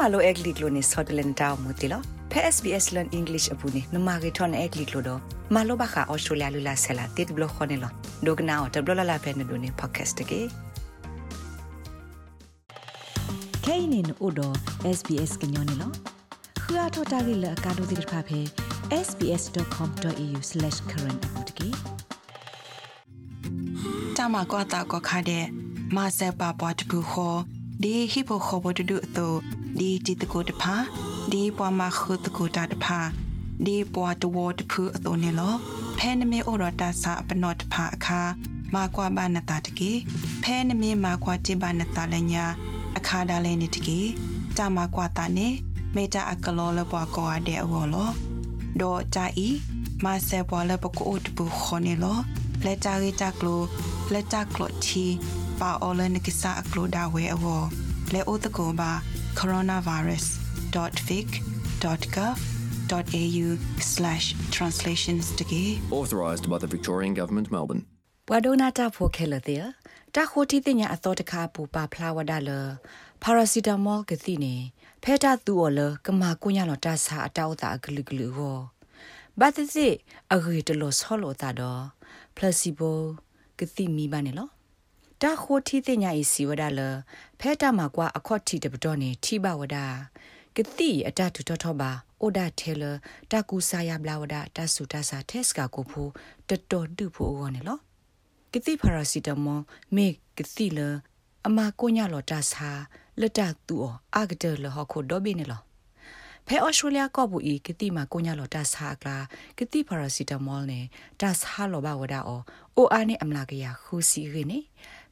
မလိုအက်ဂလစ်လိုနေဆော့တလန်တောင်းမူတီလောဖဲ SBS learn english အပူနေနမဂီထွန်အက်ဂလစ်လိုတော့မလိုဘခါအော်စတြေးလျလူလာဆလာတစ်ဘလခွန်နေလောဒိုကနာတော့ဘလလာဖဲနေဒိုနေ podcast တကေခဲနေနို့တော့ SBS ကညောနေလောခရထတာဂိလကာဒိုဒီဖာဖေ sbs.com.au/current အပူတကေတာမကွာတာကွာခါတဲ့မဆပ်ပါပွားတပူခေါ်ဒီဟိပိုခေါ်ဘ ဒုအတုဒီจิตကိုတဖာဒီပွားမခုတကိုတာတဖာဒီပွားတဝတဖူအတုနေလောဖဲနမေဩရတာစာပနောတဖာအခါမာကွာဘာနတာတကေဖဲနမေမာကွာတိဘာနတာလညာအခါဒါလဲနေတကေတာမာကွာတာနေမေတာအကလောလပွားကောအတဲ့အဝလောဒေါ်ကြဤမဆေပွားလပကိုတ်ဘူခေါနေလောလက်ကြရီကြကလိုလက်ကြကလိုတီပါအော်လနကိစာအကလိုဒါဝဲအဝလဲအိုတကောပါ coronavirus.vic.gov.au/translations တကေ authorised by the Victorian Government Melbourne ဘဝဒနာတာဖိုခဲလတဲ့တာခိုတီတင်ညာအတော်တခါပူပါဖလာဝဒါလပါရာစီတမောကတိနေဖဲတာသူော်လကမာကုညာလတာစာအတောက်တာဂလူဂလူဟောဘာတစီအဂရီတလို့ဆောလို့တာတော့ placebo ကတိမိပါနေလော တာခိုတီတင်ညာဤစီဝဒါလဖဲတာမှာကွာအခေါတ်တီတပတော်နေထိပါဝဒါကတိအတတူတော်တော်ပါအိုဒါထဲလတာကူဆာယဘလာဝဒါတဆူတဆာတက်စကကိုဖူတတော်တူဖို့ဟောနေလောကတိပါရာစီတမောမေကတိလအမကိုညာလောတာစာလတတူအာဂဒလဟခုဒိုဘီနေလောဖဲအော်စတြေးလျကောဘူဤကတိမှာကိုညာလောတာစာကလာကတိပါရာစီတမောနေတာစာလောဘဝဒါအောအိုအာနေအမလာကရခူစီရနေ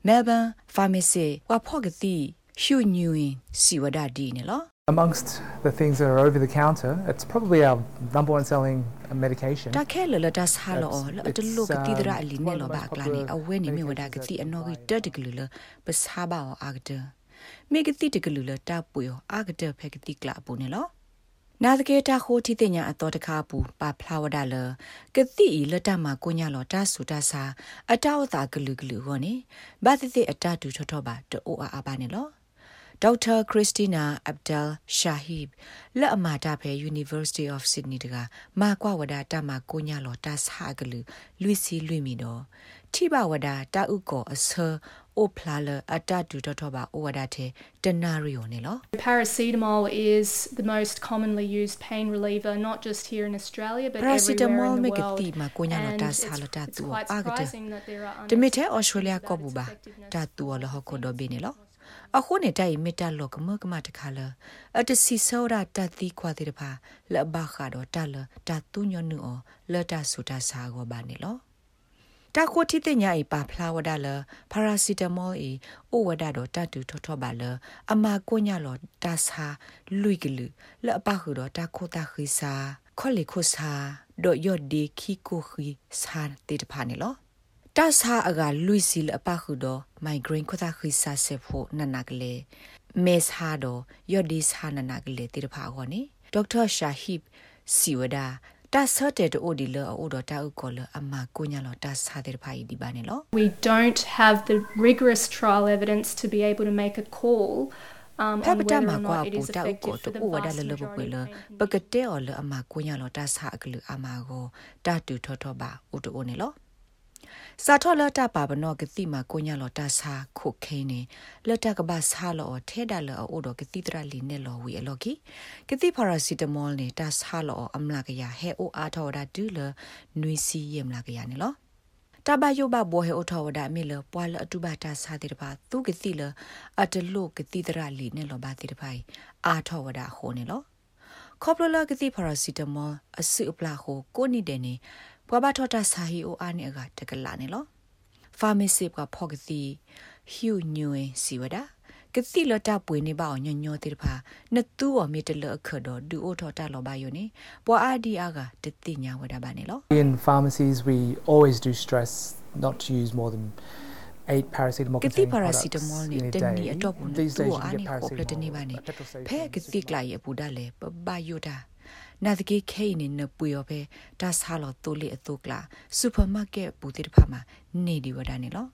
Melbourne Pharmacy ဝါဖော့ကတိရှုညူရင်စီဝဒဒီနေလော Amongst the things that are over the counter, it's probably our number one selling medication. Ta khe le ta sa lo la de lo ka ti dra ali ne lo ba kla ni awe ni me wada ka ti ano gi de de glu le ba sa ba o a ga de me ka ti de glu le ta pu yo a ga de phe ka ti kla pu ne lo နာဒကေတာခိုတီတင်ညာအတော်တကားပူပါဖလာဝဒါလကတိလတမကိုညာလောတာဆူတာစာအတောက်တာဂလူဂလူဟောနေဘာတိတိအတတူထောထောပါတိုးအားပါနေလောဒေါက်တာခရစ်စတီနာအဗ်ဒယ်ရှာဟီဘ်လက်အမာတာဖဲ University of Sydney တကမာကွာဝဒါတမကိုညာလောတာစာဂလူလွီစီလွီမီတော့ ထိဘဝဒါတာဥကောအဆာအိုဖလာလအတတူတော်တော်ပါအိုဝဒါတဲ့တနာရီယိုနေလော Paracetamol is the most commonly used pain reliever not just here in Australia but everywhere in the world. တိမှာကိုညာတော့တာဆာလတာတူအာဂတတမီတဲ့ Australia ကောဘူပါတာတူလဟခုဒဘီနေလောအခုနေတိုင်မီတာလောကမကမတခါလအတစီဆောရာတတိခွာတိတဖာလဘခါတော့တလတတူညနူအောလတဆူတာစာကိုပါနေလော တာခိုတီတညာဤပါဖလာဝဒါလပါရာစီတမောဤအိုဝဒါတော့တတူထောထောပါလအမကိုညာလောတာစာလွိကလူလအပခုတော့တာခိုတာခိစာခေါလီခိုစာဒိုယော့ဒီခီကိုခီစာတေတဖာနေလောတာစာအကလွိစီလအပခုတော့မိုင်ဂရင်းခိုတာခိစာဆေဖို့နနကလေမေစ်ဟာတော့ယော့ဒီစာနနကလေတေတဖာခေါနေဒေါက်တာရှာဟစ်စီဝဒါ တာဆတ်တဲ့အိုဒီလအိုဒတာဥကောလအမကိုညာလတာဆာတဲ့ဖိုင်ဒီပါနေလော We don't have the rigorous trial evidence to be able to make a call um on whether or not it is effective for the vast majority of ပကတဲ့ော်လအမကိုညာလတာဆာအကလူအမကိုတာတူထောထောပါအိုတိုနေလော စာထောလတာပါဘနောကတိမကိုညာလောတာစာခုခဲနေလတကဘာစာလောထဲဒါလောအိုဒကတိတရလီနေလောဝီအလောကီကတိပါရာစီတမောနေတာစာလောအမလာကရဟဲအိုအားထောဒါဒူလနွီစီယမလာကရနေလောတဘယုဘဘောဟေအထဝဒမေလပွာလအတုဘတာစာတိတပါသူကတိလအတလုကတိတရလီနေလောဘာတိတပိုင်အာထဝဒဟိုနေလောခေါပလလကတိပါရာစီတမောအစုအပလာဟိုကိုနိတဲ့နေ ဘွာဘထောတာဆာဟီအိုအာနေကတကလာနေလောဖာမစီကဖော့ကတိဟျူညွေစီဝဒကတိလတာပွေနေပါအောင်ညညောတိတဖာနတူော်မီတလအခဒေါ်ဒူအိုထောတာလောဘယိုနေပွာအာဒီအာကတတိညာဝဒပါနေလော In pharmacies we always do stress not to use more than 8 paracetamol kiti paracetamol ni tani atop nu tu ani ko pletani bani phe kiti kla ye buda le ba yoda နာတကေ ခဲနေနပွေရောပဲဒါဆာလောတိုလီအတုကလာစူပါမားကတ်ဘူတိတဖာမှာနေဒီဝဒနေလော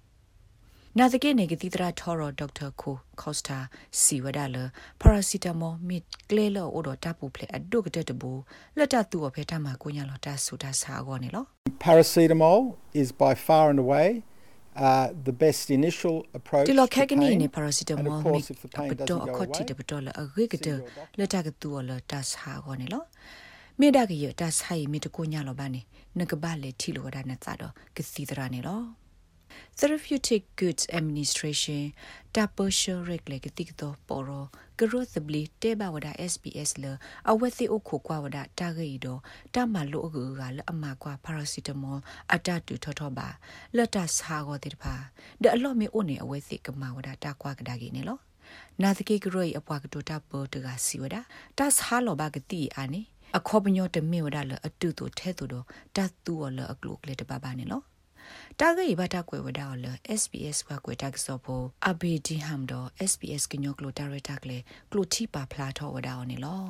နာတကေနေကတိတရာထော်ရဒေါက်တာကိုကော့စတာစီဝဒါလပါရာစီတမောမစ်ကလေလောအိုဒတာပူဖလေအဒုကတတဘူလက်တတူအဖေတမကိုညာလောတာဆူတာဆာကောနေလော Paracetamol is by far and away uh, the best initial approach ဒီလောခက်ကနေနေ to pain. ပါရာစီတမော And of မစ် course, if the အ pain ပ doesn't တော့ go အခေါ်တီ away, တပတော်လအဂိကတလက်တကတူလတာဆာကောနေလောမေဒါကရတာ Therapeutic Goods Administration တာပရှရက်လေကတိကတော့ပေါ်ရောကရောသဘလီတေဘဝဒ SBS လအဝက်စီအခုကွာဝဒတာဂီတော့တာမလို့အကူကလအမကွာ paracetamol အတတူထောထောပါလတ်တဆာကိုတိတပါဒအလော့မေအိုနေအဝက်စီကမဝဒတာကွာကဒါဂီနေလောနာသကေကရောအပွားကတိုတာပေါ်တကစီဝဒတာဆာလောဘကတိအာနေအခေါပညောတမေဝဒလအတူတူထဲတူတော့တတ်တူလအကလုကလေတပါပါနေလော တာဂိဘတာကွယ်ဝဒါလ SBS ကကွယ်တာကစောဖို့အဘေဒီဟမ်တော့ SBS ကညောကလိုတာရတာကလေကလိုတီပါဖလာထောဝဒါအောင်နေလော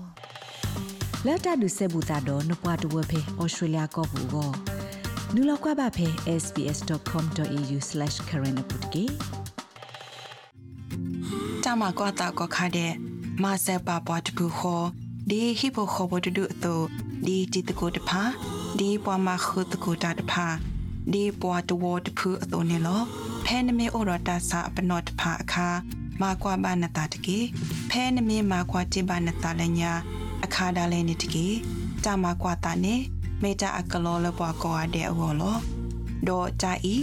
လက်တာဒုဆေဘူတာတော့နပွားတဝဖေဩစတြေးလျကောဘူကိုနူလောက်ကွာပါဖေ sbs.com.au/current ပုတ်ကေတာမကွာတာကွာခါတဲ့မဆက်ပါပွားတပူခေါ်ဒီဟိပိုခေါ်ဘဒဒုအတိုဒီတီတကိုတဖာဒီပွားမခုတကိုတာတဖာ ဒီပွားတဝတဖူအတိုနေလောဖဲနမေဩရတာစာပနောတဖာအခါမာကွာဘာနတာတကေဖဲနမေမာကွာတိဘာနတာလညာအခါဒါလဲနေတကေတာမကွာတာနေမေတာအကလောလပွားကောအတဲ့အဝလောဒေါ်ကြဤ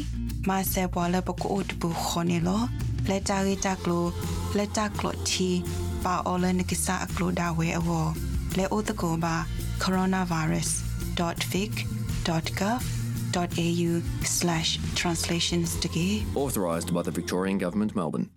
မဆက်ပွားလပကိုတပူခေါ်နေလောလက်ကြရီတကလိုလက်ကြကလိုတီပါအော်လနကိစာအကလိုဒါဝဲအဝလဲအိုတကောပါ coronavirus.vic.gov.au/translations တကေ Authorised by the Victorian Government, Melbourne.